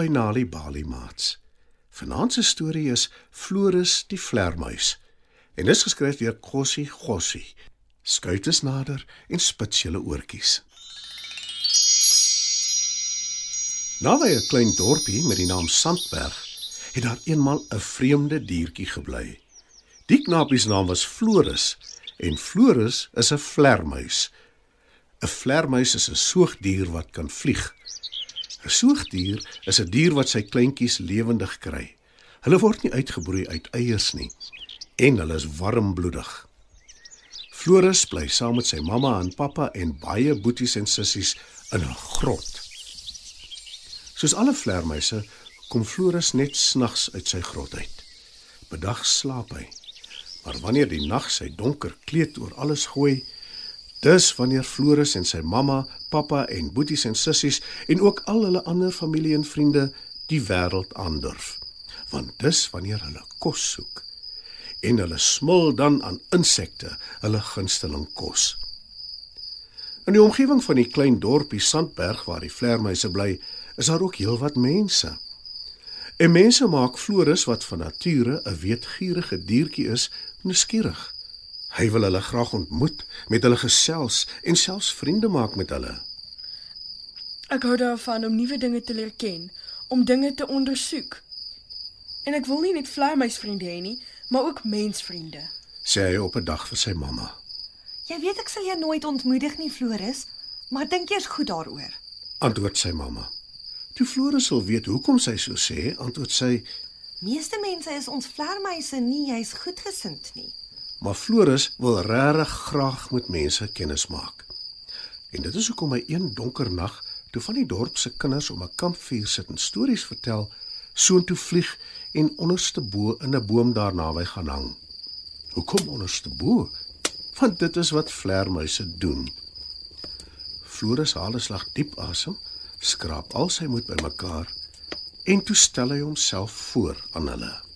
By Nali Bali Mats. Vanaand se storie is Floris die vlermuis en is geskryf deur Gossie Gossie. Skuif dus nader en spits julle oortjies. Naby 'n klein dorpie met die naam Sandberg het daar eenmal 'n vreemde diertjie gebly. Die knapie se naam was Floris en Floris is 'n vlermuis. 'n Vlermuis is 'n soogdier wat kan vlieg. 'n Soogdier is 'n dier wat sy kleintjies lewendig kry. Hulle word nie uitgebroei uit eiers nie en hulle is warmbloedig. Floris bly saam met sy mamma en pappa en baie boeties en sissies in 'n grot. Soos alle vlermuise kom Floris net snags uit sy grot uit. Bedag slaap hy. Maar wanneer die nag sy donker kleed oor alles gooi, dis wanneer Floris en sy mamma, pappa en boeties en sissies en ook al hulle ander familie en vriende die wêreld aandurf. Want dis wanneer hulle kos soek. En hulle smil dan aan insekte, hulle gunsteling kos. In die omgewing van die klein dorpie Sandberg waar die vlermuise bly, is daar ook heelwat mense. En mense maak Floris wat van nature 'n weetgierige diertjie is, nuuskierig. Hy wil hulle graag ontmoet, met hulle gesels en selfs vriende maak met hulle. Ek hou daarvan om nuwe dinge te leer ken, om dinge te ondersoek. En ek wil nie net vlermuisvriende hê nie, maar ook mensvriende. Sê hy op 'n dag vir sy mamma. Jy weet ek sal jou nooit ontmoedig nie, Floris, maar dink eers goed daaroor. Antwoord sy mamma. Toe Floris wil weet hoekom sy so sê, antwoord sy: Meeste mense is ons vlermuise nie juis goedgesind nie. "Maar Floris wil regtig graag met mense kennis maak." En dit is hoekom hy een donker nag, toe van die dorp se kinders om 'n kampvuur sit en stories vertel, soontoe vlieg en onderste bo in 'n boom daar naby gaan hang. Hoekom onderste bo? Want dit is wat vlermuise doen. Floris haal 'n slag diep asem, skraap al sy moed bymekaar en toe stel hy homself voor aan hulle.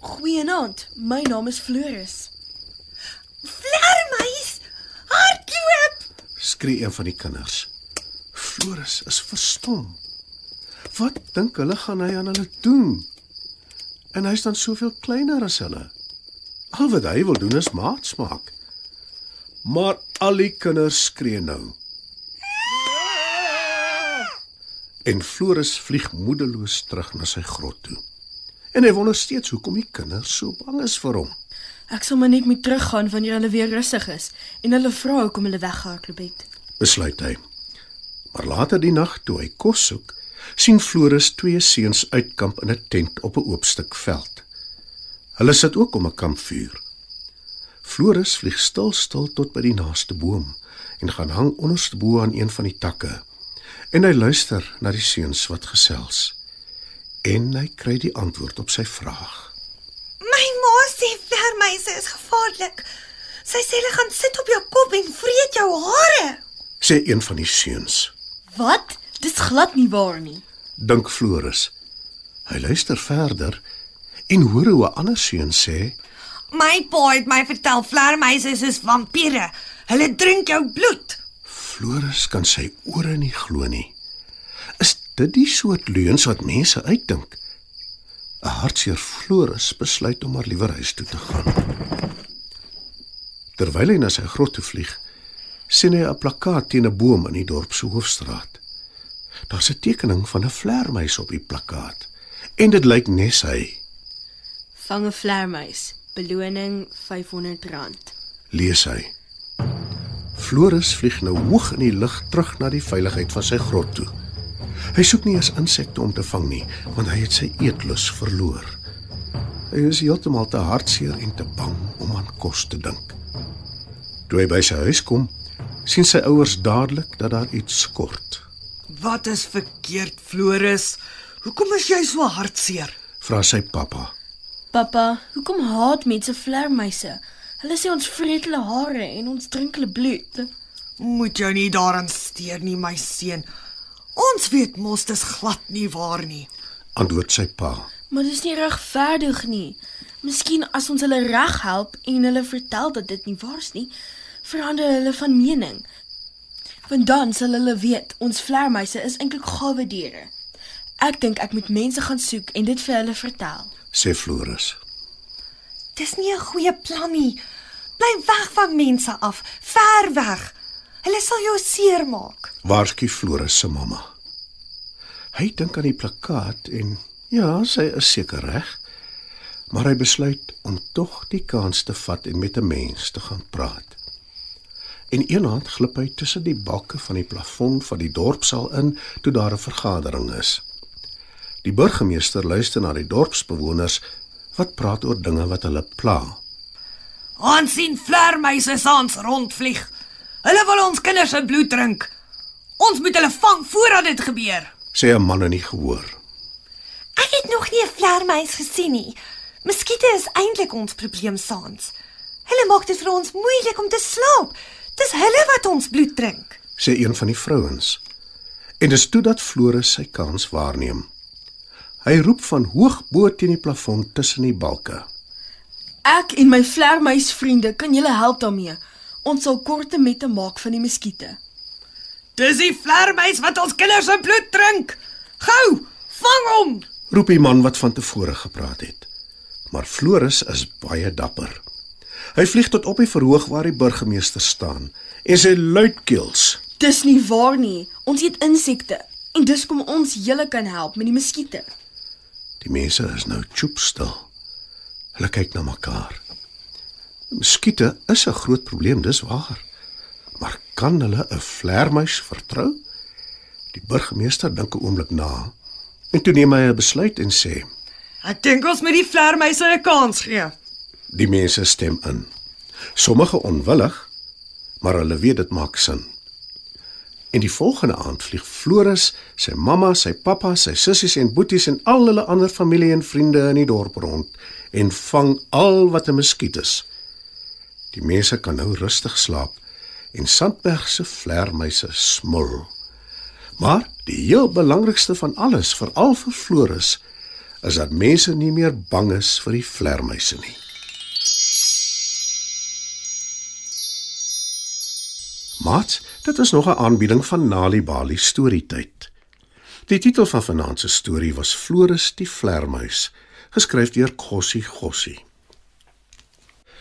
Goeienaand, my naam is Floris. Vlermuis! Hardloop! Skree een van die kinders. Floris is verstom. Wat dink hulle gaan hy aan hulle doen? En hy's dan soveel kleiner as hulle. Al wat hy wil doen is maats maak. Maar al die kinders skree nou. En Floris vlieg moedeloos terug na sy grot toe. En hy wonder steeds hoekom die kinders so bang is vir hom. Ek sal maar net moet teruggaan wanneer hulle weer rustig is en hulle vra hoekom hulle weggehardloop het. besluit hy. Maar later die nag toe hy kos soek, sien Floris twee seuns uitkamp in 'n tent op 'n oop stuk veld. Hulle sit ook om 'n kampvuur. Floris vlieg stil stil tot by die naaste boom en gaan hang onderste bo aan een van die takke. En hy luister na die seuns wat gesels. En hy kry die antwoord op sy vraag. My ma sê vlermuise is gevaarlik. Sy sê hulle gaan sit op jou kop en vreet jou hare. Sê een van die seuns. Wat? Dis glad nie waar nie. Dink Floris. Hy luister verder en hoor hoe 'n ander seun sê: My pa het my vertel vlermuise is soos vampiere. Hulle drink jou bloed. Floris kan sy ore nie glo nie. Dit die soort leuns wat mense uitdink? 'n Hartseer Floris besluit om maar liewer huis toe te gaan. Terwyl hy na sy grot toe vlieg, sien hy 'n plakkaat teen 'n boom in die dorp se hoofstraat. Daar's 'n tekening van 'n vlermuis op die plakkaat en dit lyk nes hy. Vang 'n vlermuis. Beloning R500. lees hy. Floris vlieg nou hoog in die lug terug na die veiligheid van sy grot toe. Hy soek nie eens insekte om te vang nie, want hy het sy eetlus verloor. Hy is heeltemal te hartseer en te bang om aan kos te dink. Toe hy by sy huis kom, sien sy ouers dadelik dat daar iets skort. Wat is verkeerd, Floris? Hoekom is jy so hartseer? Vra sy pappa. Pappa, hoekom haat mense vlermuise? Hulle sê ons vreet hulle hare en ons drink hulle bloed. Moet jou nie daaraan steur nie, my seun. Ons weet mos dis glad nie waar nie. Antwoord sy pa. Maar dis nie regverdig nie. Miskien as ons hulle reg help en hulle vertel dat dit nie waar is nie, verander hulle van mening. Want dan sal hulle weet ons vlermuise is eintlik gawe diere. Ek dink ek moet mense gaan soek en dit vir hulle vertel. sê Floris. Dis nie 'n goeie plan nie. Bly weg van mense af, ver weg. Hulle sal jou seermaak. Waarsku Floris se mamma. Hy dink aan die plakkaat en ja, sy is seker reg. Maar hy besluit om tog die kans te vat en met 'n mens te gaan praat. En eendag glip hy tussen die balke van die plafon van die dorpsaal in toe daar 'n vergadering is. Die burgemeester luister na die dorpsbewoners wat praat oor dinge wat hulle pla. Ons sien vlermuise saans rondvlieg. Hulle wil ons kinders se bloed drink. Ons moet hulle vang voordat dit gebeur. Sê 'n man in die gehoor. Ek het nog nie 'n vlermuis gesien nie. Muskiete is eintlik ons probleem saans. Hulle maak dit vir ons moeilik om te slaap. Dis hulle wat ons bloed drink. sê een van die vrouens. En dis toe dat Floris sy kans waarneem. Hy roep van hoog bo teen die plafon tussen die balke. Ek en my vlermuisvriende kan julle help daarmee. Ons sal korte mette maak van die muskiete. Dis die vlermuis wat ons kinders se bloed drink. Gou, vang hom. Roep die man wat van tevore gepraat het. Maar Floris is baie dapper. Hy vlieg tot op die verhoog waar die burgemeester staan en sê luidkeels: Dis nie waar nie. Ons eet insekte en dis kom ons julle kan help met die muskiete. Die mense is nou choopstil. Hulle kyk na mekaar. Muskiete is 'n groot probleem, dis waar. Maar kan hulle 'n vlermuis vertrou? Die burgemeester dink 'n oomblik na en toe neem hy 'n besluit en sê: Ek dink ons moet die vlermuise 'n kans gee. Die mense stem in. Sommige onwillig, maar hulle weet dit maak sin. En die volgende aand vlieg Floris, sy mamma, sy pappa, sy sissies en boeties en al hulle ander familie en vriende in die dorp rond en vang al wat 'n muskiet is. Die mense kan nou rustig slaap en Sandberg se vlermuise smul. Maar die heel belangrikste van alles, veral vir Floris, is dat mense nie meer bang is vir die vlermuise nie. Mats, dit is nog 'n aanbieding van Nali Bali storietyd. Die titel van vanaand se storie was Floris die vlermuis, geskryf deur Gossie Gossie.